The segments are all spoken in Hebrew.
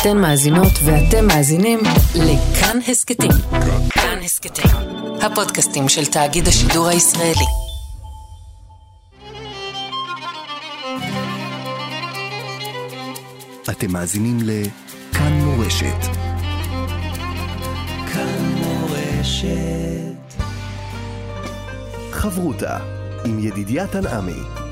אתן מאזינות ואתם מאזינים לכאן הסכתים. כאן הסכתים, הפודקאסטים של תאגיד השידור הישראלי. אתם מאזינים לכאן מורשת. כאן מורשת. חברותה עם ידידיה תנעמי.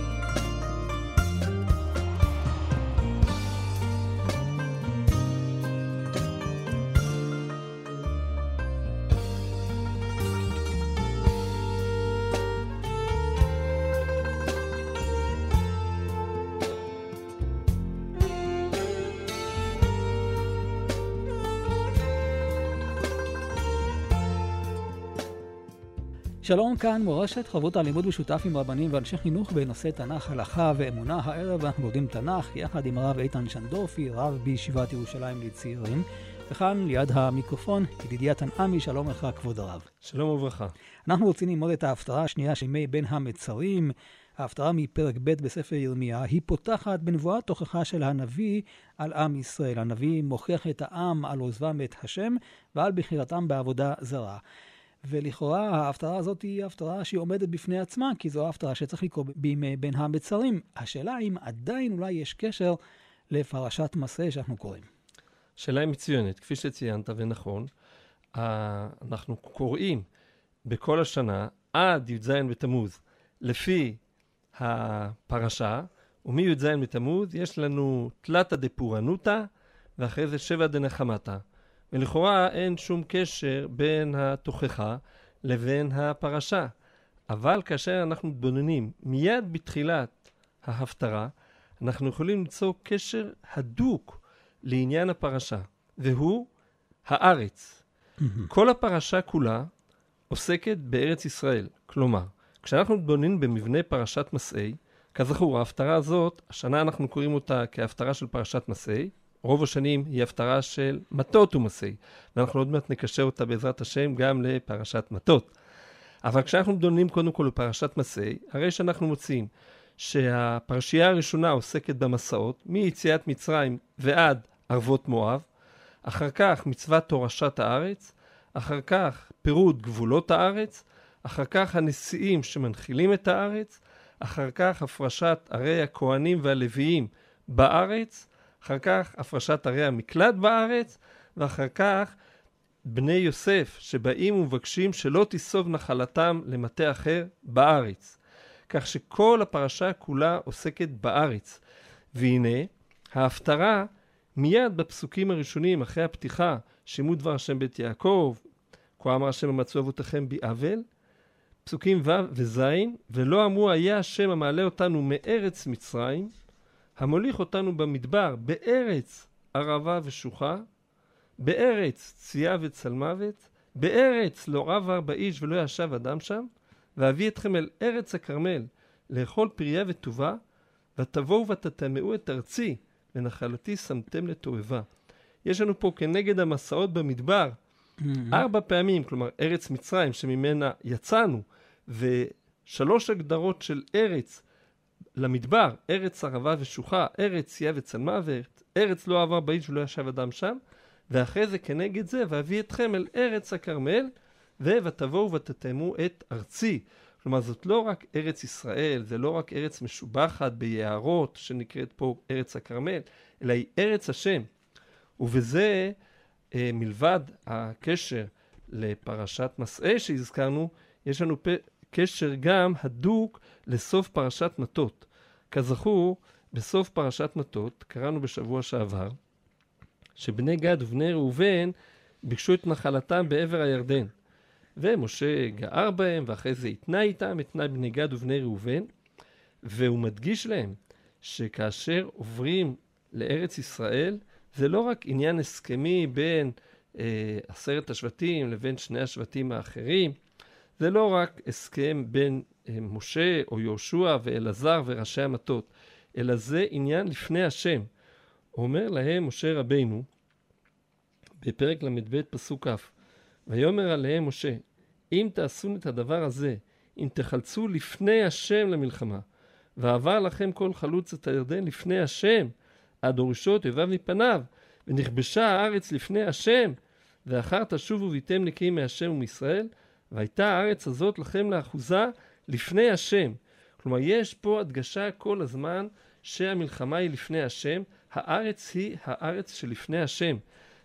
שלום, כאן מורשת חבות הלימוד משותף עם רבנים ואנשי חינוך בנושא תנ"ך, הלכה ואמונה. הערב אנחנו לומדים תנ"ך יחד עם הרב איתן שנדורפי, רב בישיבת ירושלים לצעירים. וכאן ליד המיקרופון, ידידיה תנעמי, שלום לך כבוד הרב. שלום וברכה. אנחנו רוצים ללמוד את ההפטרה השנייה של ימי בין המצרים. ההפטרה מפרק ב' בספר ירמיה, היא פותחת בנבואת תוכחה של הנביא על עם ישראל. הנביא מוכיח את העם על עוזבם את השם ועל בחירתם בעבודה זרה. ולכאורה ההפטרה הזאת היא הפטרה שהיא עומדת בפני עצמה, כי זו ההפטרה שצריך לקרוא בימי בין המצרים. השאלה אם עדיין אולי יש קשר לפרשת מסע שאנחנו קוראים. שאלה היא מצוינת, כפי שציינת ונכון, אנחנו קוראים בכל השנה עד י"ז בתמוז לפי הפרשה, ומי"ז בתמוז יש לנו תלתא דפורענותא ואחרי זה שבע דנחמתא. ולכאורה אין שום קשר בין התוכחה לבין הפרשה. אבל כאשר אנחנו מתבוננים מיד בתחילת ההפטרה, אנחנו יכולים למצוא קשר הדוק לעניין הפרשה, והוא הארץ. כל הפרשה כולה עוסקת בארץ ישראל. כלומר, כשאנחנו מתבוננים במבנה פרשת מסעי, כזכור, ההפטרה הזאת, השנה אנחנו קוראים אותה כהפטרה של פרשת מסעי, רוב השנים היא הפטרה של מטות ומסעי, ואנחנו עוד מעט נקשר אותה בעזרת השם גם לפרשת מטות. אבל כשאנחנו מדונים קודם כל בפרשת מסעי, הרי שאנחנו מוצאים שהפרשייה הראשונה עוסקת במסעות, מיציאת מצרים ועד ערבות מואב, אחר כך מצוות תורשת הארץ, אחר כך פירוד גבולות הארץ, אחר כך הנשיאים שמנחילים את הארץ, אחר כך הפרשת ערי הכהנים והלוויים בארץ, אחר כך הפרשת ערי המקלט בארץ, ואחר כך בני יוסף שבאים ומבקשים שלא תיסוב נחלתם למטה אחר בארץ. כך שכל הפרשה כולה עוסקת בארץ. והנה, ההפטרה מיד בפסוקים הראשונים, אחרי הפתיחה, שימו דבר השם בית יעקב, כה אמר השם המצאו אבותיכם בעוול, פסוקים ו' וז', ולא אמרו היה השם המעלה אותנו מארץ מצרים, המוליך אותנו במדבר, בארץ ערבה ושוחה, בארץ צייה וצלמוות, בארץ לא רב ארבע איש ולא ישב אדם שם, ואביא אתכם אל ארץ הכרמל, לאכול פריה וטובה, ותבואו ותטמאו את ארצי, ונחלתי שמתם לתועבה. יש לנו פה כנגד המסעות במדבר, mm-hmm. ארבע פעמים, כלומר ארץ מצרים שממנה יצאנו, ושלוש הגדרות של ארץ למדבר, ארץ ערבה ושוחה, ארץ צייה וצלמוות, ארץ לא עבר באיש ולא ישב אדם שם, ואחרי זה כנגד זה, ואביא אתכם אל ארץ הכרמל, ותבואו ותתאמו את ארצי. כלומר, זאת לא רק ארץ ישראל, זה לא רק ארץ משובחת ביערות, שנקראת פה ארץ הכרמל, אלא היא ארץ השם. ובזה, אה, מלבד הקשר לפרשת מסעי שהזכרנו, יש לנו פ... קשר גם הדוק לסוף פרשת מטות. כזכור, בסוף פרשת מטות, קראנו בשבוע שעבר, שבני גד ובני ראובן ביקשו את נחלתם בעבר הירדן. ומשה גער בהם, ואחרי זה התנה איתם, התנה בני גד ובני ראובן, והוא מדגיש להם שכאשר עוברים לארץ ישראל, זה לא רק עניין הסכמי בין אה, עשרת השבטים לבין שני השבטים האחרים, זה לא רק הסכם בין אה, משה או יהושע ואלעזר וראשי המטות, אלא זה עניין לפני השם. אומר להם משה רבינו, בפרק ל"ב פסוק כ', ויאמר עליהם משה, אם תעשו את הדבר הזה, אם תחלצו לפני השם למלחמה, ועבר לכם כל חלוץ את הירדן לפני השם, עד הורישו את אויביו מפניו, ונכבשה הארץ לפני השם, ואחר תשובו וביתם נקיים מהשם ומישראל, והייתה הארץ הזאת לכם לאחוזה לפני השם. כלומר, יש פה הדגשה כל הזמן שהמלחמה היא לפני השם, הארץ היא הארץ שלפני השם.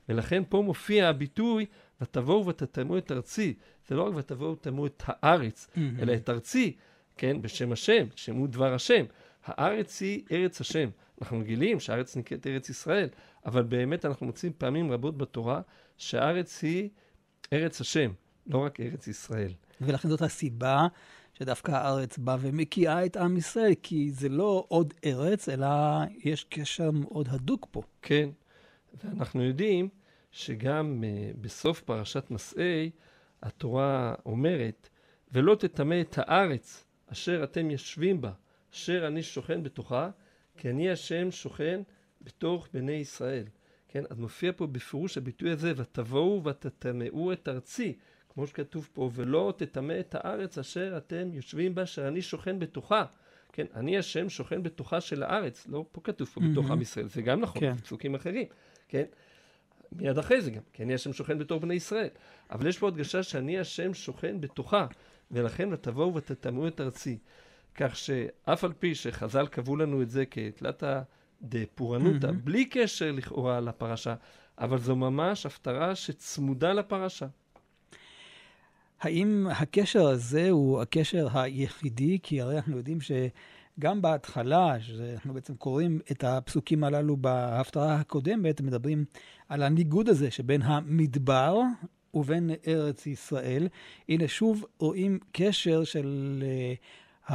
ולכן פה מופיע הביטוי, ותבואו ותטמאו את ארצי. זה לא רק ותבואו ותטמאו את הארץ, Mm-hmm. אלא את ארצי, כן, בשם השם, שמעו דבר השם. הארץ היא ארץ השם. אנחנו רגילים שהארץ נקראת ארץ ישראל, אבל באמת אנחנו מוצאים פעמים רבות בתורה שהארץ היא ארץ השם, לא רק ארץ ישראל. ולכן זאת הסיבה שדווקא הארץ באה ומקיאה את עם ישראל, כי זה לא עוד ארץ, אלא יש קשר מאוד הדוק פה. כן, ואנחנו יודעים שגם uh, בסוף פרשת מסעי, התורה אומרת, ולא תטמא את הארץ אשר אתם יושבים בה, אשר אני שוכן בתוכה, כי אני השם שוכן בתוך בני ישראל. כן, אז מופיע פה בפירוש הביטוי הזה, ותבואו ותטמאו את ארצי, כמו שכתוב פה, ולא תטמא את הארץ אשר אתם יושבים בה, אשר אני שוכן בתוכה. כן, אני השם שוכן בתוכה של הארץ, לא פה כתוב פה בתוך עם ישראל, זה גם נכון, כן. בפסוקים אחרים, כן? מיד אחרי זה גם, כי אני השם שוכן בתוך בני ישראל. אבל יש פה הדגשה שאני השם שוכן בתוכה, ולכן ותבואו ותטמאו את ארצי. כך שאף על פי שחז"ל קבעו לנו את זה כתלתא דפורענותא, מהמם. בלי קשר לכאורה לפרשה, אבל זו ממש הפטרה שצמודה לפרשה. האם הקשר הזה הוא הקשר היחידי? כי הרי אנחנו יודעים שגם בהתחלה, שאנחנו בעצם קוראים את הפסוקים הללו בהפטרה הקודמת, מדברים על הניגוד הזה שבין המדבר ובין ארץ ישראל. הנה שוב רואים קשר של uh,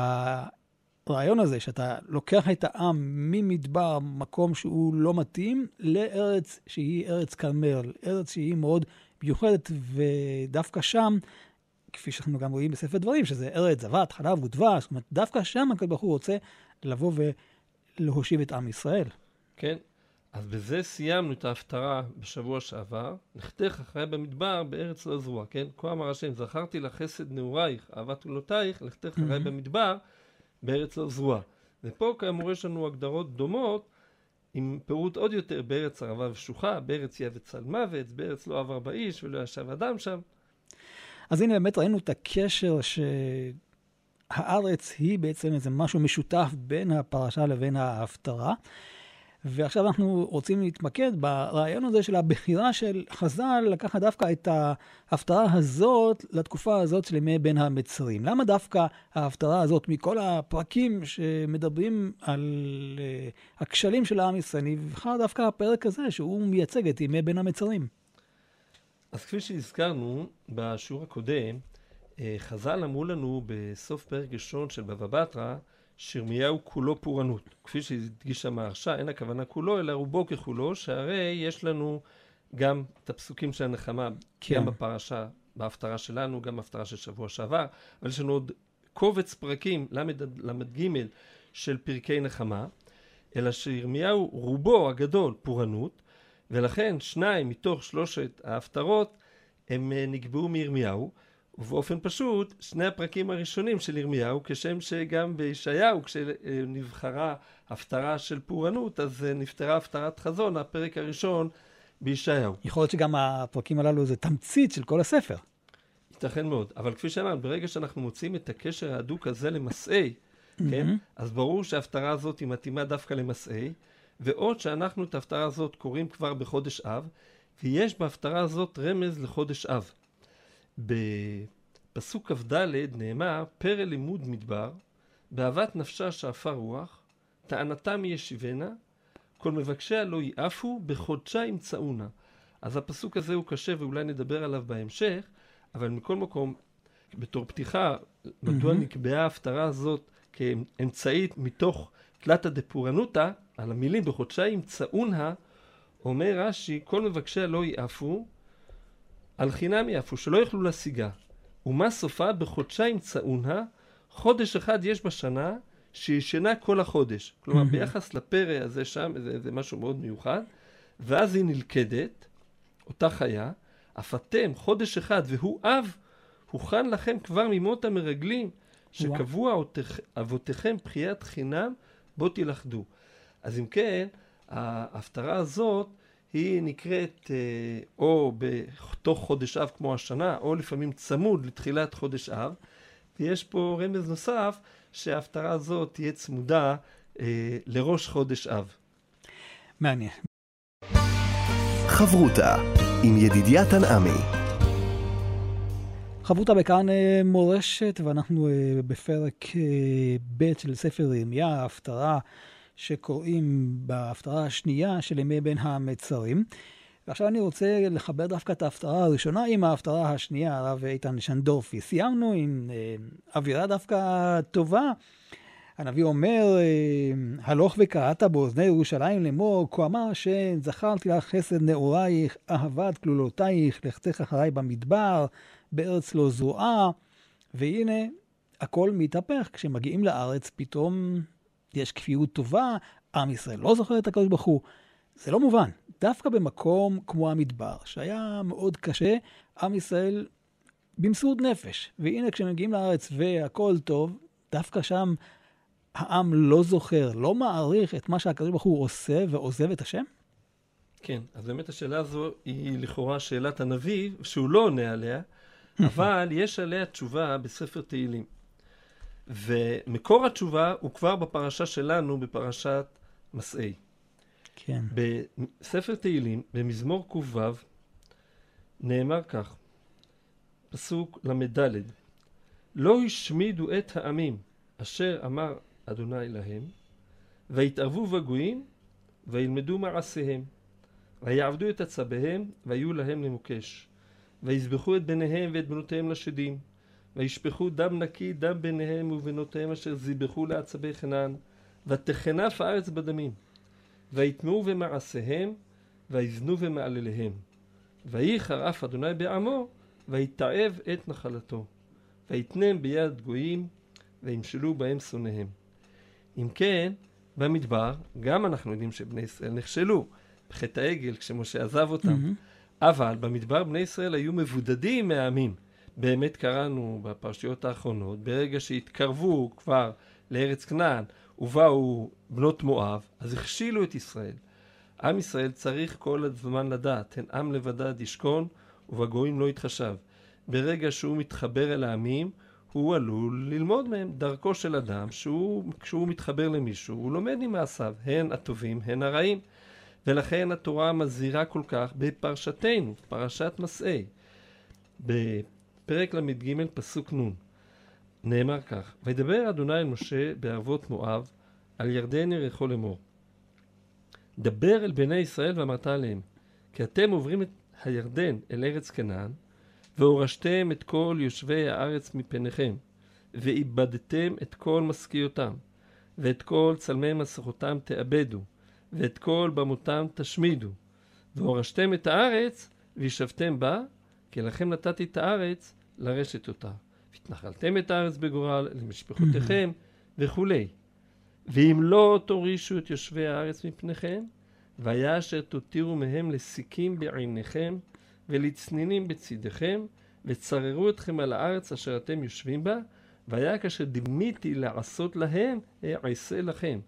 הרעיון הזה, שאתה לוקח את העם ממדבר, מקום שהוא לא מתאים, לארץ שהיא ארץ כרמל, ארץ שהיא מאוד מיוחדת, ודווקא שם, כפי שאנחנו גם רואים בספר דברים, שזה ארץ זבת, חלב ודבש, זאת אומרת, דווקא שם הקדוש ברוך הוא רוצה לבוא ולהושיב את עם ישראל. כן? אז בזה סיימנו את ההפטרה בשבוע שעבר. לכתך אחרי במדבר בארץ לא זרוע, כן? כה אמר השם, זכרתי לך חסד נעורייך, אהבת עולותייך, לכתך אחרי. במדבר בארץ לא זרוע. ופה כאמור יש לנו הגדרות דומות, עם פירוט עוד יותר, בארץ ערבה ושוחה, בארץ יהיה וצל מוות, בארץ לא עבר באיש ולא ישב אדם שם. אז הנה באמת ראינו את הקשר שהארץ היא בעצם איזה משהו משותף בין הפרשה לבין ההפטרה. ועכשיו אנחנו רוצים להתמקד ברעיון הזה של הבחירה של חז"ל לקחת דווקא את ההפטרה הזאת לתקופה הזאת של ימי בין המצרים. למה דווקא ההפטרה הזאת, מכל הפרקים שמדברים על uh, הכשלים של העם ישראל, נבחר דווקא הפרק הזה שהוא מייצג את ימי בין המצרים? אז כפי שהזכרנו בשיעור הקודם, אה, חז"ל אמרו לנו בסוף פרק ראשון של בבא בתרא, שירמיהו כולו פורענות. כפי שהדגיש המהרש"א, אין הכוונה כולו, אלא רובו ככולו, שהרי יש לנו גם את הפסוקים של הנחמה, כן. גם בפרשה, בהפטרה שלנו, גם בהפטרה של שבוע שעבר, אבל יש לנו עוד קובץ פרקים, ל"ד ל"ג, של פרקי נחמה, אלא שירמיהו רובו הגדול פורענות, ולכן שניים מתוך שלושת ההפטרות הם אה, נקבעו מירמיהו, ובאופן פשוט שני הפרקים הראשונים של ירמיהו, כשם שגם בישעיהו כשנבחרה הפטרה של פורענות, אז אה, נפטרה הפטרת חזון, הפרק הראשון בישעיהו. יכול להיות שגם הפרקים הללו זה תמצית של כל הספר. ייתכן מאוד, אבל כפי שאמרנו, ברגע שאנחנו מוצאים את הקשר ההדוק הזה למסעי, כן, אז ברור שההפטרה הזאת היא מתאימה דווקא למסעי, ועוד שאנחנו את ההפטרה הזאת קוראים כבר בחודש אב, ויש בהפטרה הזאת רמז לחודש אב. בפסוק כ"ד נאמר, פרא לימוד מדבר, באהבת נפשה שאפה רוח, טענתם ישיבנה, כל מבקשיה לא יעפו, בחודשה ימצאונה. אז הפסוק הזה הוא קשה ואולי נדבר עליו בהמשך, אבל מכל מקום, בתור פתיחה, מדוע מהמם. נקבעה ההפטרה הזאת כאמצעית מתוך תלתא דפורענותא, על המילים בחודשה ימצאונה, אומר רש"י, כל מבקשיה לא יעפו, על חינם יעפו, שלא יוכלו להשיגה. ומה סופה בחודשה ימצאונה, חודש אחד יש בשנה שישנה כל החודש. כלומר. ביחס לפרא הזה שם, זה, זה משהו מאוד מיוחד, ואז היא נלכדת, אותה חיה, אף אתם חודש אחד והוא אב, הוכן לכם כבר ממות המרגלים, שקבוע אבותיכ- אבותיכם בחיית חינם, בו תילכדו. אז אם כן, ההפטרה הזאת היא נקראת אה, או בתוך חודש אב כמו השנה, או לפעמים צמוד לתחילת חודש אב. ויש פה רמז נוסף, שההפטרה הזאת תהיה צמודה אה, לראש חודש אב. מעניין. חברותה עם ידידיה תנעמי. חברותה בכאן אה, מורשת, ואנחנו בפרק ב' של ספר ירמיה, ההפטרה שקוראים בהפטרה השנייה של ימי בין המצרים. ועכשיו אני רוצה לחבר דווקא את ההפטרה הראשונה עם ההפטרה השנייה, הרב איתן שנדורפי. סיימנו עם אה, אווירה דווקא טובה. הנביא אומר, אה, הלוך וקראת באוזני ירושלים לאמור, כה אמר שזכרתי לך חסד נעורייך, אהבת כלולותייך, לחצך אחריי במדבר, בארץ לא זרועה. והנה, הכל מתהפך. כשמגיעים לארץ, פתאום יש כפיות טובה, עם ישראל לא זוכר את הקדוש ברוך הוא. זה לא מובן. דווקא במקום כמו המדבר, שהיה מאוד קשה, עם ישראל במסרות נפש. והנה כשמגיעים לארץ והכל טוב, דווקא שם העם לא זוכר, לא מעריך את מה שהקדוש ברוך הוא עושה ועוזב את השם? כן, אז באמת השאלה הזו היא לכאורה שאלת הנביא, שהוא לא עונה עליה, אבל יש עליה תשובה בספר תהילים. ומקור התשובה הוא כבר בפרשה שלנו, בפרשת מסעי. כן. בספר תהילים, במזמור ק"ו, נאמר כך, פסוק ל"ד: לא השמידו את העמים אשר אמר אדוני להם, ויתערבו בגויים, וילמדו מעשיהם, ויעבדו את עצביהם, ויהיו להם למוקש, ויזבחו את בניהם ואת בנותיהם לשדים, וישפכו דם נקי דם בניהם ובנותיהם אשר זיבחו לעצבי חנן, ותחנף הארץ בדמים. ויטמעו במעשיהם, ויזנו במעלליהם. וייחר אף אדוני בעמו, ויתעב את נחלתו. ויתנם ביד גויים, וימשלו בהם שונאיהם. אם כן, במדבר, גם אנחנו יודעים שבני ישראל נכשלו בחטא העגל כשמשה עזב אותם, mm-hmm. אבל במדבר בני ישראל היו מבודדים מהעמים. באמת קראנו בפרשיות האחרונות, ברגע שהתקרבו כבר לארץ כנען ובאו בנות מואב, אז הכשילו את ישראל. עם ישראל צריך כל הזמן לדעת, הן עם לבדד ישכון ובגויים לא יתחשב. ברגע שהוא מתחבר אל העמים, הוא עלול ללמוד מהם. דרכו של אדם, שהוא, כשהוא מתחבר למישהו, הוא לומד ממעשיו, הן הטובים, הן הרעים. ולכן התורה מזהירה כל כך בפרשתנו, פרשת מסעי. בפרק ל"ג, פסוק נ', נאמר כך: וידבר אדוני אל משה בערבות מואב, על ירדן ירחו לאמור. דבר אל בני ישראל ואמרת עליהם, כי אתם עוברים את הירדן אל ארץ כנען, והורשתם את כל יושבי הארץ מפניכם, ואיבדתם את כל משכיותם, ואת כל צלמי מסכותם תאבדו, ואת כל במותם תשמידו, והורשתם את הארץ, וישבתם בה, כי לכם נתתי את הארץ לרשת אותה. והתנחלתם את הארץ בגורל למשפחותיכם וכולי. ואם לא תורישו את יושבי הארץ מפניכם, והיה אשר תותירו מהם לסיכים בעיניכם, ולצנינים בצדיכם, וצררו אתכם על הארץ אשר אתם יושבים בה, והיה כאשר דימיתי לעשות להם, אעשה לכם.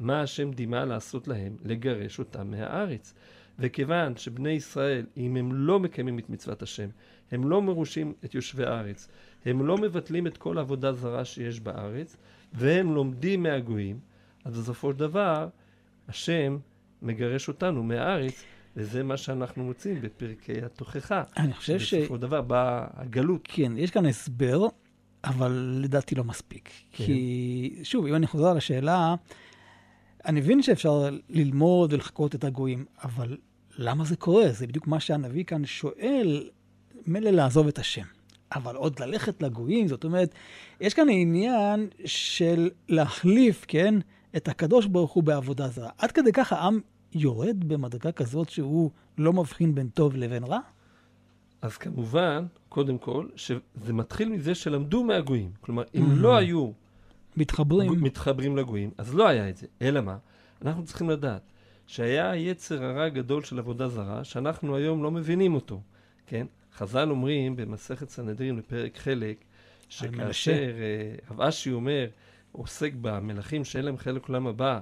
מה השם דימה לעשות להם? לגרש אותם מהארץ. וכיוון שבני ישראל, אם הם לא מקיימים את מצוות השם, הם לא מרושים את יושבי הארץ, הם לא מבטלים את כל העבודה זרה שיש בארץ, והם לומדים מהגויים, אז בסופו של דבר, השם מגרש אותנו מהארץ, וזה מה שאנחנו מוצאים בפרקי התוכחה. אני חושב ש... בסופו של דבר באה הגלות. כן, יש כאן הסבר, אבל לדעתי לא מספיק. כן. כי, שוב, אם אני חוזר לשאלה, אני מבין שאפשר ללמוד ולחקות את הגויים, אבל למה זה קורה? זה בדיוק מה שהנביא כאן שואל, מילא לעזוב את השם. אבל עוד ללכת לגויים, זאת אומרת, יש כאן עניין של להחליף, כן, את הקדוש ברוך הוא בעבודה זרה. עד כדי כך העם יורד במדרגה כזאת שהוא לא מבחין בין טוב לבין רע? אז כמובן, קודם כל, שזה מתחיל מזה שלמדו מהגויים. כלומר, אם לא היו מתחברים. מתחברים לגויים, אז לא היה את זה. אלא מה? אנחנו צריכים לדעת שהיה יצר הרע גדול של עבודה זרה, שאנחנו היום לא מבינים אותו, כן? חז"ל אומרים במסכת סנהדרין בפרק חלק, שכאשר אה, רב אשי אומר, עוסק במלכים שאין להם חלק עולם הבא,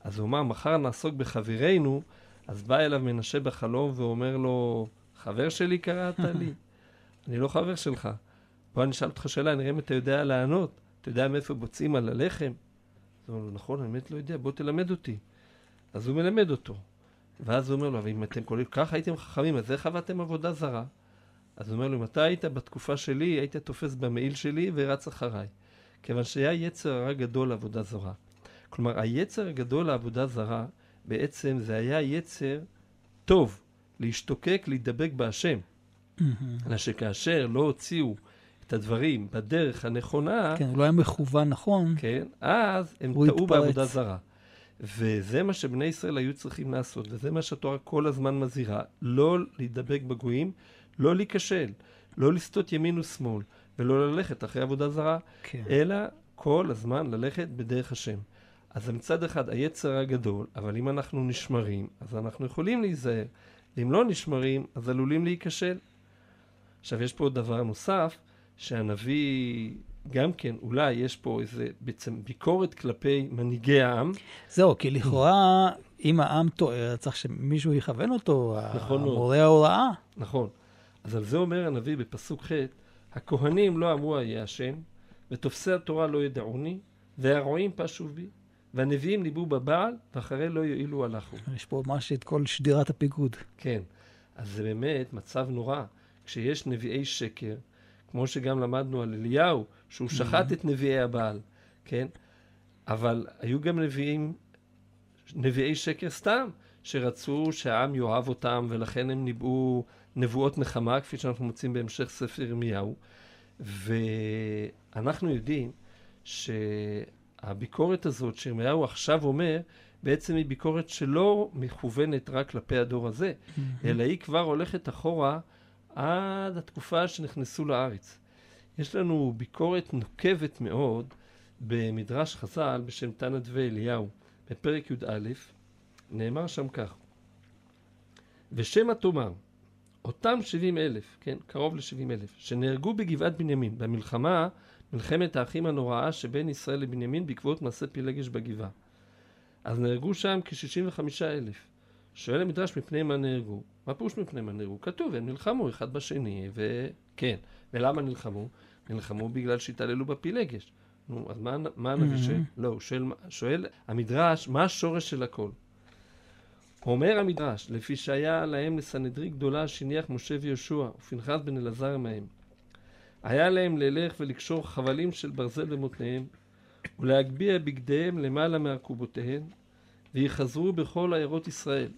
אז הוא אמר, מחר נעסוק בחברינו, אז בא אליו מנשה בחלום ואומר לו, חבר שלי קראת לי? אני לא חבר שלך. בוא אני אשאל אותך שאלה, נראה אם אתה יודע לענות. אתה יודע מאיפה בוצעים על הלחם? אז הוא אומר לו, נכון, אני באמת לא יודע, בוא תלמד אותי. אז הוא מלמד אותו. ואז הוא אומר לו, אבל אם אתם כל כך הייתם חכמים, אז איך עבדתם עבודה זרה? אז הוא אומר לו, אם אתה היית בתקופה שלי, היית תופס במעיל שלי ורץ אחריי. כיוון שהיה יצר הרע גדול לעבודה זרה. כלומר, היצר הגדול לעבודה זרה, בעצם זה היה יצר טוב, להשתוקק, להידבק בהשם. אלא שכאשר לא הוציאו את הדברים בדרך הנכונה, כן, הוא לא היה מכוון נכון. כן, אז הם טעו. בעבודה זרה. וזה מה שבני ישראל היו צריכים לעשות, וזה מה שהתורה כל הזמן מזהירה, לא להידבק בגויים, לא להיכשל, לא לסטות ימין ושמאל, ולא ללכת אחרי עבודה זרה, כן. אלא כל הזמן ללכת בדרך השם. אז זה מצד אחד היצר הגדול, אבל אם אנחנו נשמרים, אז אנחנו יכולים להיזהר. ואם לא נשמרים, אז עלולים להיכשל. עכשיו, יש פה עוד דבר נוסף, שהנביא, גם כן, אולי יש פה איזה בעצם ביקורת כלפי מנהיגי העם. זהו, כי לכאורה, אם העם טועה, צריך שמישהו יכוון אותו, נכון. מורה ההוראה. נכון. אז על זה אומר הנביא בפסוק ח', הכהנים לא אמרו אהיה השם, ותופסי התורה לא ידעוני, והרועים פשו בי, והנביאים ניבאו בבעל, ואחרי לא יועילו הלכו. יש פה ממש את כל שדירת הפיקוד. כן. אז זה באמת מצב נורא. כשיש נביאי שקר, כמו שגם למדנו על אליהו, שהוא שחט את נביאי הבעל, כן? אבל היו גם נביאים, נביאי שקר סתם, שרצו שהעם יאהב אותם, ולכן הם ניבאו נבואות נחמה, כפי שאנחנו מוצאים בהמשך ספר ירמיהו. ואנחנו יודעים שהביקורת הזאת שירמיהו עכשיו אומר, בעצם היא ביקורת שלא מכוונת רק כלפי הדור הזה, אלא היא כבר הולכת אחורה עד התקופה שנכנסו לארץ. יש לנו ביקורת נוקבת מאוד במדרש חז"ל בשם תנא דבי אליהו, בפרק י"א, נאמר שם כך: ושמא תאמר, אותם שבעים אלף, כן, קרוב לשבעים אלף, שנהרגו בגבעת בנימין, במלחמה, מלחמת האחים הנוראה שבין ישראל לבנימין בעקבות מעשה פילגש בגבעה. אז נהרגו שם כ-65 אלף. שואל המדרש מפני מה נהרגו? מה פירוש מפני מה נהרגו? כתוב, הם נלחמו אחד בשני, וכן. ולמה נלחמו? נלחמו בגלל שהתעללו בפילגש. נו, אז מה, מה הנביא שואל? לא, הוא שואל, שואל המדרש, מה השורש של הכל? אומר המדרש, לפי שהיה להם לסנהדרי גדולה שהניח משה ויהושע, ופנחס בן אלעזר עמהם. היה להם ללך ולקשור חבלים של ברזל במותניהם, ולהגביה בגדיהם למעלה מעקובותיהם, ויחזרו בכל עיירות ישראל.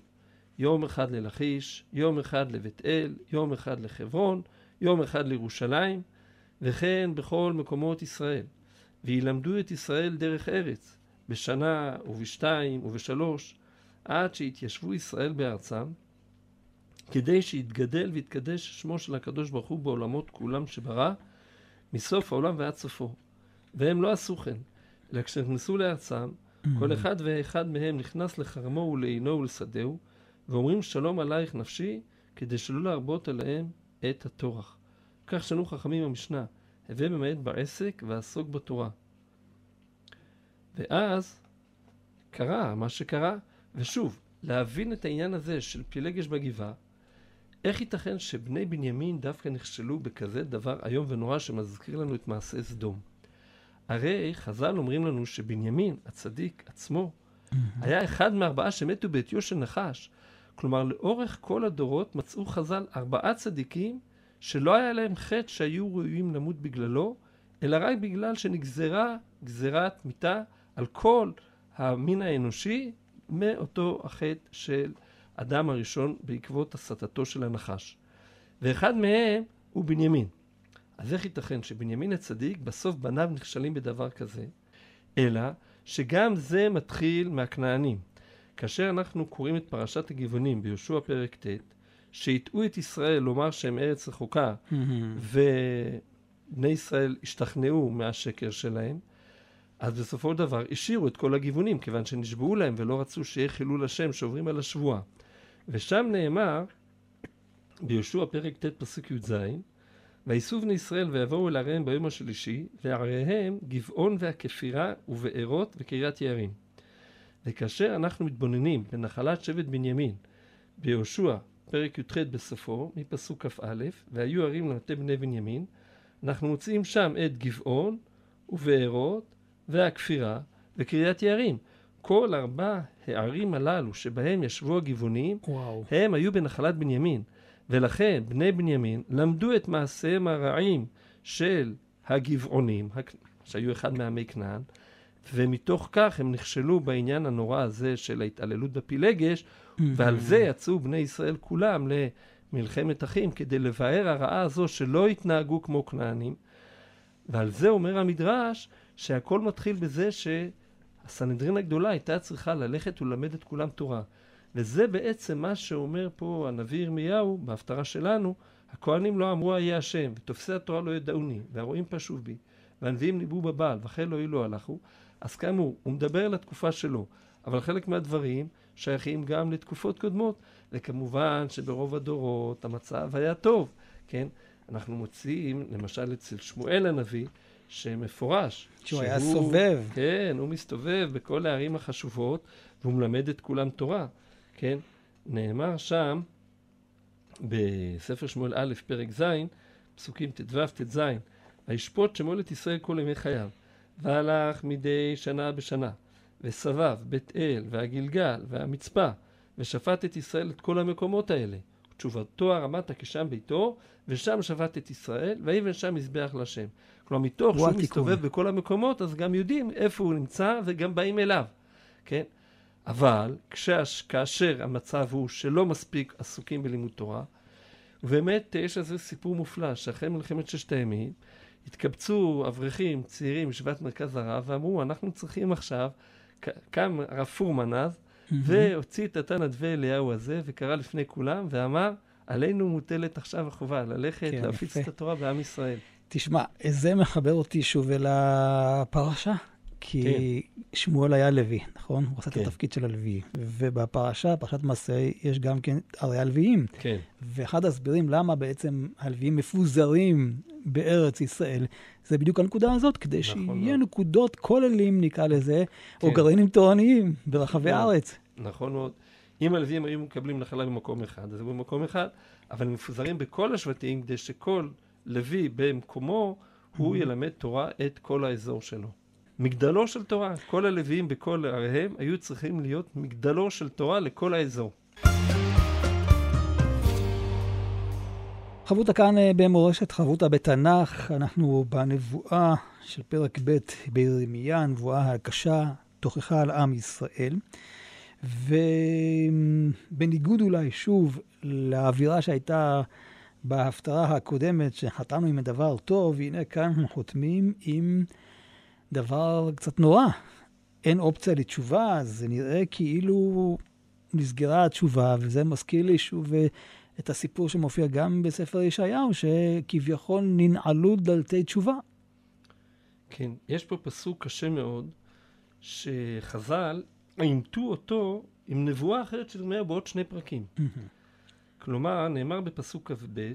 יום אחד ללכיש, יום אחד לבית אל, יום אחד לחברון, יום אחד לירושלים, וכן בכל מקומות ישראל. וילמדו את ישראל דרך ארץ, בשנה ובשתיים ובשלוש, עד שיתיישבו ישראל בארצם, כדי שיתגדל ויתקדש שמו של הקדוש ברוך הוא בעולמות כולם שברא, מסוף העולם ועד סופו. והם לא עשו כן, אלא כשנכנסו לארצם, כל אחד ואחד מהם נכנס לחרמו ולעינו ולשדהו, ואומרים שלום עלייך נפשי, כדי שלא להרבות עליהם את הטורח. כך שנו חכמים במשנה, הווה ממעט בעסק ועסוק בתורה. ואז קרה מה שקרה, ושוב, להבין את העניין הזה של פילגש בגבעה, איך ייתכן שבני בנימין דווקא נכשלו בכזה דבר איום ונורא שמזכיר לנו את מעשה סדום? הרי חז"ל אומרים לנו שבנימין, הצדיק עצמו, היה אחד מארבעה שמתו בעטיו של נחש. כלומר, לאורך כל הדורות מצאו חז"ל ארבעה צדיקים שלא היה להם חטא שהיו ראויים למות בגללו, אלא רק בגלל שנגזרה גזירת מיתה על כל המין האנושי מאותו החטא של אדם הראשון בעקבות הסתתו של הנחש. ואחד מהם הוא בנימין. אז איך ייתכן שבנימין הצדיק בסוף בניו נכשלים בדבר כזה? אלא שגם זה מתחיל מהכנענים. כאשר אנחנו קוראים את פרשת הגבעונים ביהושע פרק ט', שהטעו את ישראל לומר שהם ארץ רחוקה, ובני ישראל השתכנעו מהשקר שלהם, אז בסופו של דבר השאירו את כל הגבעונים, כיוון שנשבעו להם ולא רצו שיהיה חילול השם שעוברים על השבועה. ושם נאמר, ביהושע פרק ט' פסוק י"ז, ויסעו בני ישראל ויבואו אל עריהם ביום השלישי, ועריהם גבעון והכפירה ובארות וקריית יערים. וכאשר אנחנו מתבוננים בנחלת שבט בנימין, ביהושע, פרק י"ח בסופו, מפסוק כ"א, והיו ערים למטה בני בנימין, אנחנו מוצאים שם את גבעון ובארות והכפירה וקריית יערים. כל ארבע הערים הללו שבהם ישבו הגבעונים, וואו. הם היו בנחלת בנימין. ולכן בני בנימין למדו את מעשיהם הרעים של הגבעונים, שהיו אחד מעמי כנען, ומתוך כך הם נכשלו בעניין הנורא הזה של ההתעללות בפילגש, ועל זה יצאו בני ישראל כולם למלחמת אחים, כדי לבאר הרעה הזו שלא התנהגו כמו כנענים. ועל זה אומר המדרש שהכל מתחיל בזה שהסנהדרין הגדולה הייתה צריכה ללכת וללמד את כולם תורה. וזה בעצם מה שאומר פה הנביא ירמיהו בהפטרה שלנו, הכהנים לא אמרו איה השם, ותופסי התורה לא ידעוני, והרועים פשוב בי, והנביאים ניבאו בבעל, וכן לא אילו הלכו. אז כאמור, הוא מדבר על התקופה שלו, אבל חלק מהדברים שייכים גם לתקופות קודמות, וכמובן שברוב הדורות המצב היה טוב, כן? אנחנו מוצאים, למשל אצל שמואל הנביא, שמפורש. שהוא היה סובב. כן, הוא מסתובב בכל הערים החשובות, והוא מלמד את כולם תורה, כן? נאמר שם, בספר שמואל א', פרק ז', פסוקים ט"ו, ט"ז, וישפוט שמואל את ישראל כל ימי חייו, והלך מדי שנה בשנה, וסבב בית אל, והגלגל, והמצפה, ושפט את ישראל את כל המקומות האלה. תשובתו הרמתה כשם ביתו, ושם שפט את ישראל, ויבן שם מזבח להשם. כלומר, מתוך הוא שהוא התיקון. מסתובב בכל המקומות, אז גם יודעים איפה הוא נמצא, וגם באים אליו, כן? אבל כשהש, כאשר המצב הוא שלא מספיק עסוקים בלימוד תורה, ובאמת יש על זה סיפור מופלא, שאחרי מלחמת ששת הימים, התקבצו אברכים צעירים מישיבת מרכז הרב, ואמרו, אנחנו צריכים עכשיו, קם הרב פורמן אז, והוציא את התנא דבי אליהו הזה, וקרא לפני כולם, ואמר, עלינו מוטלת עכשיו החובה ללכת כן, להפיץ יפה. את התורה בעם ישראל. תשמע, זה מחבר אותי שוב אל הפרשה, כי שמואל היה לוי, נכון? הוא עשה את כן. התפקיד של הלוי. ובפרשה, פרשת מעשה, יש גם כן הרי הלוויים. כן, ואחד ההסברים למה בעצם הלוויים מפוזרים בארץ ישראל, זה בדיוק הנקודה הזאת, כדי נכון שיהיה מאוד. נקודות כוללים, נקרא לזה, או כן. גרעינים תורניים ברחבי. הארץ. נכון מאוד. אם הלווים היו מקבלים נחלה במקום אחד, אז הם במקום אחד, אבל הם מפוזרים בכל השבטים כדי שכל לוי במקומו, הוא ילמד תורה את כל האזור שלו. מגדלו של תורה, כל הלוויים בכל עריהם היו צריכים להיות מגדלו של תורה לכל האזור. חברותא כאן אה, במורשת, חברותא בתנ"ך, אנחנו בנבואה של פרק ב' בירמיה, הנבואה הקשה, תוכחה על עם ישראל. ובניגוד אולי שוב לאווירה שהייתה בהפטרה הקודמת, שחתמנו עם דבר טוב, הנה כאן אנחנו חותמים עם דבר קצת נורא. אין אופציה לתשובה, זה נראה כאילו נסגרה התשובה, וזה מזכיר לי שוב אה, את הסיפור שמופיע גם בספר ישעיהו, שכביכול ננעלו דלתי תשובה. כן, יש פה פסוק קשה מאוד, שחז"ל עימתו אותו עם נבואה אחרת של ירמיהו בעוד שני פרקים. כלומר, נאמר בפסוק כ"ב,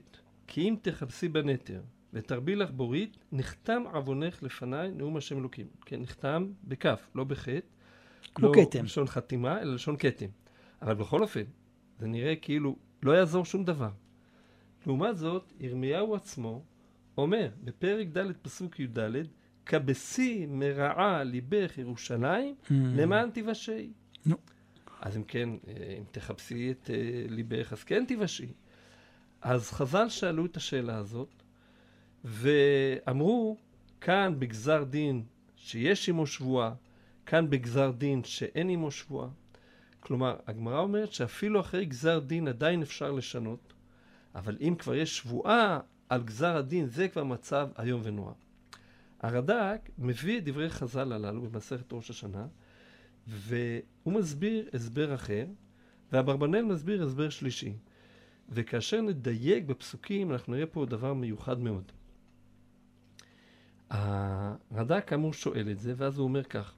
כי אם תחפשי בנתר ותרבי לך בורית, נחתם עוונך לפניי נאום השם אלוקים. כן, נחתם בכף, לא בחטא. כמו לא כתם. לשון חתימה, אלא לשון כתם. אבל בכל אופן, זה נראה כאילו לא יעזור שום דבר. לעומת זאת, ירמיהו עצמו אומר בפרק ד' פסוק י"ד, כבשי מרעה ליבך ירושלים, למען תיוושעי. נו. אז אם כן, אה, אם תחפשי את אה, ליבך, אז כן תיוושעי. אז חז"ל שאלו את השאלה הזאת, ואמרו, כאן בגזר דין שיש עמו שבועה, כאן בגזר דין שאין עמו שבועה. כלומר, הגמרא אומרת שאפילו אחרי גזר דין עדיין אפשר לשנות, אבל אם כבר יש שבועה על גזר הדין, זה כבר מצב איום ונורא. הרד"ק מביא את דברי חז"ל הללו במסכת ראש השנה, והוא מסביר הסבר אחר, ואברבנאל מסביר הסבר שלישי. וכאשר נדייק בפסוקים, אנחנו נראה פה דבר מיוחד מאוד. הרד"ק כאמור שואל את זה, ואז הוא אומר כך: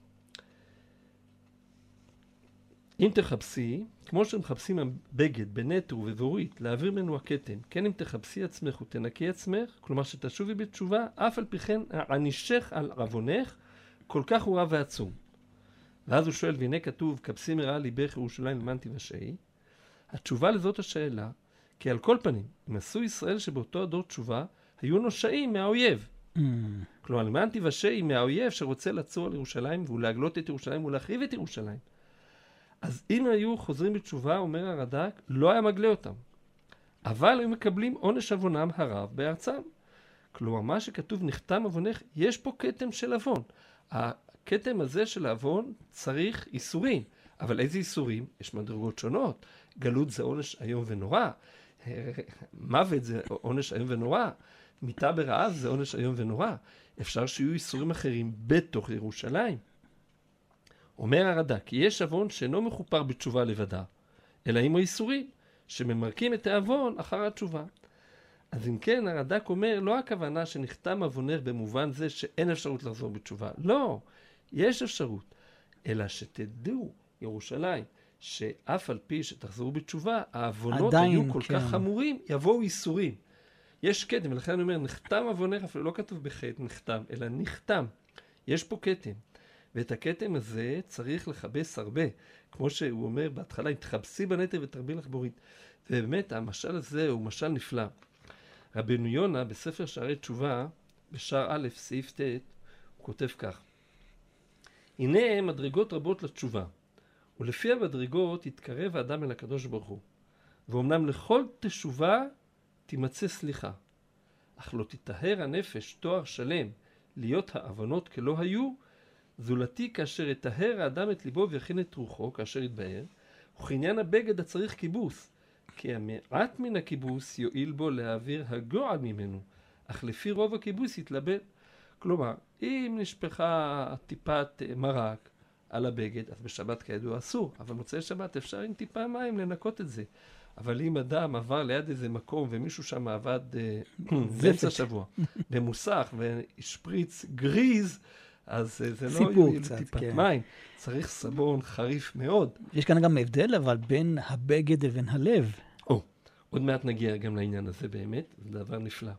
אם תחפשי, כמו שמחפשים בגד בנטר ובבורית, להעביר ממנו הכתם, כן אם תחפשי עצמך ותנקי עצמך, כלומר שתשובי בתשובה, אף על פי כן ענישך על עוונך, כל כך הוא רב ועצום. ואז הוא שואל, והנה כתוב, כבשי מרעה ליבך ירושלים למען תיוושעי. התשובה לזאת השאלה, כי על כל פנים, אם עשו ישראל שבאותו הדור תשובה, היו נושעים מהאויב. Mm. כלומר, למען תיוושע היא מהאויב שרוצה לצור על ירושלים ולהגלות את ירושלים ולהחריב את ירושלים. אז אם היו חוזרים בתשובה, אומר הרד"ק, לא היה מגלה אותם. אבל היו מקבלים עונש עוונם הרב בארצם. כלומר, מה שכתוב נחתם עוונך, יש פה כתם של עוון. הכתם הזה של העוון צריך איסורים. אבל איזה איסורים? יש מדרגות שונות. גלות זה עונש איום ונורא. מוות זה עונש איום ונורא. מיתה ברעב זה עונש איום ונורא. אפשר שיהיו איסורים אחרים בתוך ירושלים. אומר הרד"ק, יש עוון שאינו מכופר בתשובה לבדה, אלא עם האיסורים, שממרקים את העוון אחר התשובה. אז אם כן, הרד"ק אומר, לא הכוונה שנחתם עוונך במובן זה שאין אפשרות לחזור בתשובה. לא, יש אפשרות. אלא שתדעו, ירושלים, שאף על פי שתחזרו בתשובה, העוונות היו כל כן. כך חמורים, יבואו איסורים. יש כתם, ולכן אני אומר, נחתם עוונך, אפילו לא כתוב בחטא נחתם, אלא נחתם. יש פה כתם. ואת הכתם הזה צריך לכבס הרבה. כמו שהוא אומר בהתחלה, אם תכבסי בנטל ותרבי לך בורית. ובאמת, המשל הזה הוא משל נפלא. רבנו יונה, בספר שערי תשובה, בשער א', סעיף ט', הוא כותב כך: הנה מדרגות רבות לתשובה, ולפי המדרגות יתקרב האדם אל הקדוש ברוך הוא. ואומנם לכל תשובה תימצא סליחה, אך לא תטהר הנפש תואר שלם להיות העוונות כלא היו, זולתי כאשר יטהר האדם את ליבו ויכין את רוחו כאשר יתבהר, וכעניין הבגד הצריך כיבוס, כי המעט מן הכיבוס יועיל בו להעביר הגועל ממנו, אך לפי רוב הכיבוס יתלבט. כלומר, אם נשפכה טיפת אה, מרק על הבגד, אז בשבת כידוע אסור, אבל מוצאי שבת אפשר עם טיפה מים לנקות את זה. אבל אם אדם עבר ליד איזה מקום ומישהו שם עבד אה, באמצע השבוע במוסך והשפריץ גריז, אז אה, זה לא יועיל קצת, טיפת כן. מים. צריך סבון חריף מאוד. יש כאן גם הבדל, אבל בין הבגד לבין הלב. או, עוד מעט נגיע גם לעניין הזה באמת, זה דבר נפלא.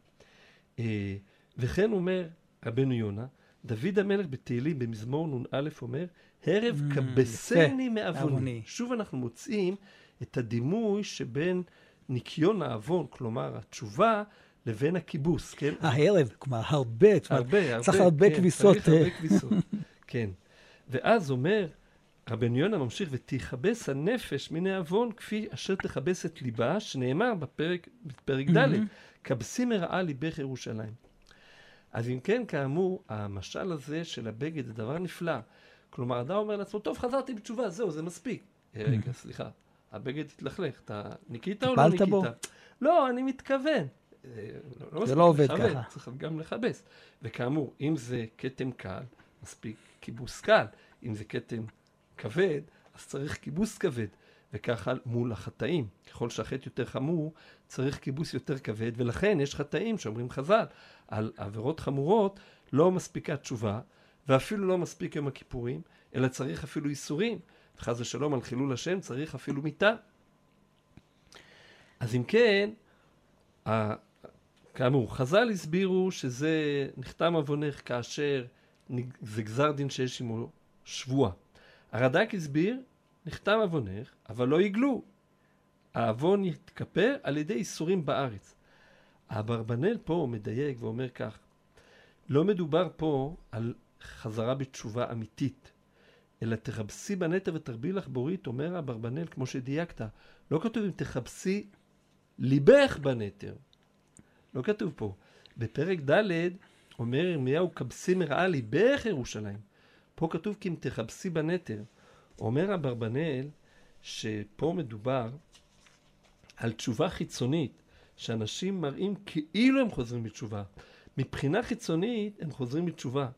אה, וכן אומר רבנו יונה, דוד המלך בתהילים במזמור נ"א אומר, הרב Mm, כבסני. מעווני. שוב אנחנו מוצאים את הדימוי שבין ניקיון העוון, כלומר התשובה, לבין הכיבוס, כן? הערב, כלומר הרבה, הרבה, הרבה. צריך הרבה כן, כביסות, צריך הרבה אה. כביסות, כן. ואז אומר, רבן יונה ממשיך, ותכבס הנפש מן העוון כפי אשר תכבס את ליבה, שנאמר בפרק, בפרק ד'. כבסי מרעה ליבך ירושלים. אז אם כן, כאמור, המשל הזה של הבגד זה דבר נפלא. כלומר, אדם אומר לעצמו, טוב, חזרתי בתשובה, זהו, זה מספיק. אה, רגע, סליחה, הבגד התלכלך, אתה ניקית או לא ניקית? בו? לא, אני מתכוון. אה, לא מספיק לא עובד לכבד, ככה. צריך גם לכבס. וכאמור, אם זה כתם קל, מספיק כיבוס קל. אם זה כתם כבד, אז צריך כיבוס כבד. וככה מול החטאים. ככל שהחטא יותר חמור, צריך כיבוס יותר כבד, ולכן יש חטאים שאומרים חז"ל, על עבירות חמורות לא מספיקה תשובה, ואפילו לא מספיק יום הכיפורים, אלא צריך אפילו איסורים. חס ושלום על חילול השם צריך אפילו מיתה. אז אם כן, כאמור, חז"ל הסבירו שזה נחתם עוונך כאשר זה גזר דין שיש עמו שבועה. הרד"ק הסביר, נחתם עוונך, אבל לא יגלו. העוון יתכפר על ידי איסורים בארץ. אברבנאל פה מדייק ואומר כך, לא מדובר פה על חזרה בתשובה אמיתית, אלא תכבסי בנטע ותרבי לך בורית, אומר אברבנאל, כמו שדייקת. לא כתוב אם תכבסי ליבך בנטר. לא כתוב פה. בפרק ד' אומר ירמיהו, כבסי מרעה ליבך ירושלים. פה כתוב כי אם תכבסי בנטר. אומר אברבנאל שפה מדובר על תשובה חיצונית, שאנשים מראים כאילו הם חוזרים בתשובה. מבחינה חיצונית הם חוזרים בתשובה,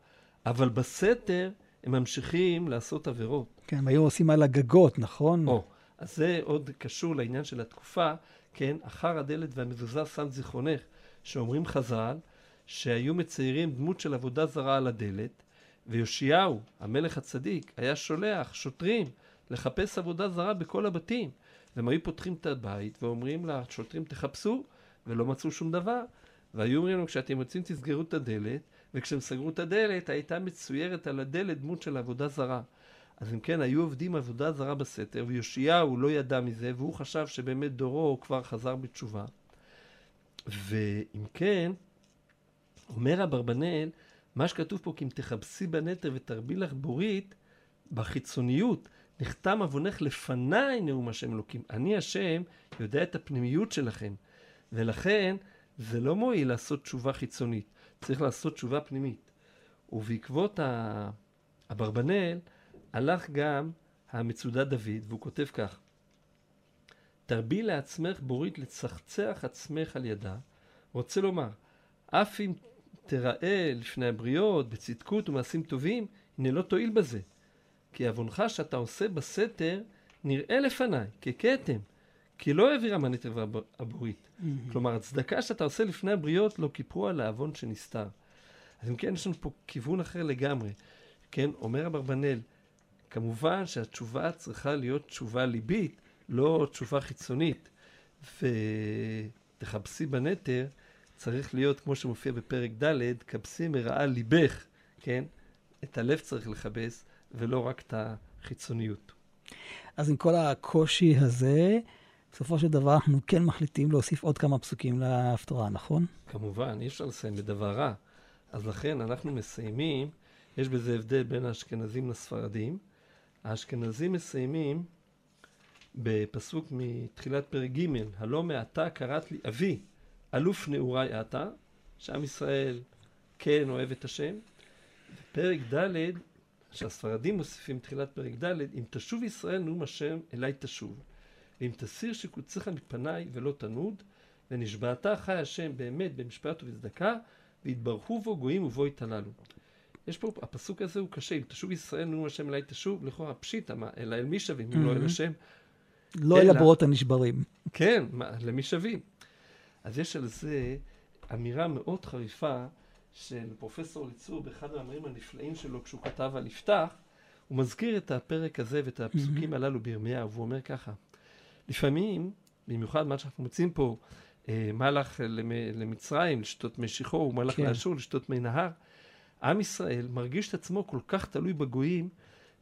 אבל בסתר הם ממשיכים לעשות עבירות. כן, הם היו עושים על הגגות, נכון? או, אז זה עוד קשור לעניין של התקופה, כן, אחר הדלת והמזוזה שם זיכרונך, שאומרים חז"ל, שהיו מציירים דמות של עבודה זרה על הדלת, ויאשיהו, המלך הצדיק, היה שולח שוטרים לחפש עבודה זרה בכל הבתים. והם היו פותחים את הבית ואומרים לשוטרים תחפשו, ולא מצאו שום דבר. והיו אומרים לנו, כשאתם יוצאים תסגרו את הדלת, וכשהם סגרו את הדלת, הייתה מצוירת על הדלת דמות של עבודה זרה. אז אם כן, היו עובדים עבודה זרה בסתר, ויאשיהו לא ידע מזה, והוא חשב שבאמת דורו כבר חזר בתשובה. ואם כן, אומר אברבנאל, מה שכתוב פה, כי אם תכבסי בנתר ותרבי לך בורית, בחיצוניות, נחתם עוונך לפניי נאום השם אלוקים. אני השם יודע את הפנימיות שלכם, ולכן זה לא מועיל לעשות תשובה חיצונית, צריך לעשות תשובה פנימית. ובעקבות אברבנאל הלך גם המצודה דוד, והוא כותב כך: תרבי לעצמך בורית לצחצח עצמך על ידה. רוצה לומר, אף אם תראה לפני הבריות בצדקות ומעשים טובים, הנה לא תועיל בזה. כי עוונך שאתה עושה בסתר נראה לפניי ככתם, כי לא העבירה מנית הבורית. Mm-hmm. כלומר, הצדקה שאתה עושה לפני הבריות לא כיפרו על העוון שנסתר. אז אם כן, יש לנו פה כיוון אחר לגמרי. כן, אומר אברבנאל, כמובן שהתשובה צריכה להיות תשובה ליבית, לא תשובה חיצונית. ותכבסי בנתר, צריך להיות, כמו שמופיע בפרק ד', כבסי מרעה ליבך, כן? את הלב צריך לכבס, ולא רק את החיצוניות. אז עם כל הקושי הזה, בסופו של דבר אנחנו כן מחליטים להוסיף עוד כמה פסוקים להפטרה, נכון? כמובן, אי אפשר לסיים בדבר רע. אז לכן אנחנו מסיימים, יש בזה הבדל בין האשכנזים לספרדים. האשכנזים מסיימים בפסוק מתחילת פרק ג', הלא מעתה קראת לי אבי, אלוף נעורי אתה, שעם ישראל כן אוהב את השם. פרק ד', שהספרדים מוסיפים תחילת פרק ד', אם תשוב ישראל נאום השם אליי תשוב. ואם תסיר שקוציך מפניי ולא תנוד, ונשבעת חי השם באמת במשפט ובצדקה, ויתברכו בו גויים ובו יתהללו. יש פה, הפסוק הזה הוא קשה, אם תשוב ישראל נאום השם אליי תשוב, לכאורה פשיטא, מה, אלא אל מי שווים, אם לא אל השם. לא אל הבורות הנשברים. כן, מה, למי שווים? אז יש על זה אמירה מאוד חריפה של פרופסור ליצור באחד המאמרים הנפלאים שלו כשהוא כתב על יפתח, הוא מזכיר את הפרק הזה ואת הפסוקים הללו בירמיהו, והוא אומר ככה, לפעמים, במיוחד מה שאנחנו מוצאים פה, אה, מלאך למצרים לשתות מי שחור, ומלאך כן. לאשור לשתות מי נהר, עם ישראל מרגיש את עצמו כל כך תלוי בגויים,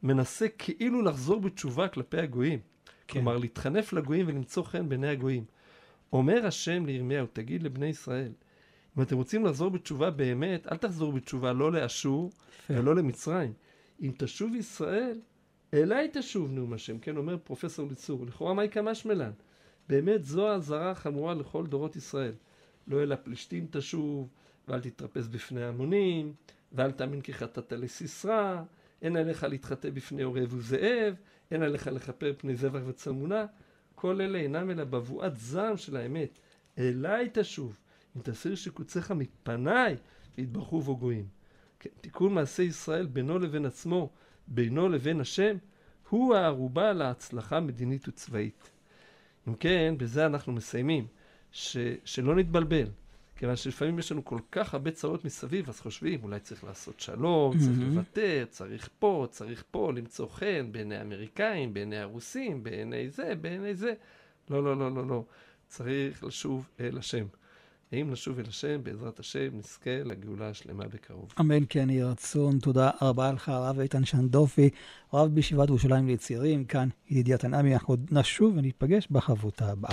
מנסה כאילו לחזור בתשובה כלפי הגויים. כן. כלומר, להתחנף לגויים ולמצוא חן בעיני הגויים. אומר השם לירמיהו, תגיד לבני ישראל, אם אתם רוצים לחזור בתשובה באמת, אל תחזרו בתשובה לא לאשור ולא למצרים. אם תשוב ישראל, אליי תשוב נאום השם, כן, אומר פרופסור ליצור. לכאורה מה יקמא שמלן? באמת זו האזהרה החמורה לכל דורות ישראל. לא אל הפלישתים תשוב, ואל תתרפס בפני המונים, ואל תאמין כי חטאת לסיסרא, אין עליך להתחטא בפני עורב וזאב, אין עליך לכפר פני זבח וצלמונה. כל אלה אינם אלא בבואת זעם של האמת. אליי תשוב, אם תסיר שקוציך מפניי, ויתברכו בו גויים. כן, תיקון מעשה ישראל בינו לבין עצמו, בינו לבין השם, הוא הערובה להצלחה מדינית וצבאית. אם כן, בזה אנחנו מסיימים. ש, שלא נתבלבל. כיוון שלפעמים יש לנו כל כך הרבה צרות מסביב, אז חושבים, אולי צריך לעשות שלום, צריך. לוותר, צריך פה, צריך פה, למצוא חן בעיני האמריקאים, בעיני הרוסים, בעיני זה, בעיני זה. לא, לא, לא, לא, לא. צריך לשוב אל השם. ואם נשוב אל השם, בעזרת השם, נזכה לגאולה השלמה בקרוב. אמן כן יהי רצון. תודה רבה לך, הרב איתן שנדופי, רב בישיבת ירושלים לצעירים, כאן ידידיה תנעמי. אנחנו נשוב וניפגש בחברותה הבאה.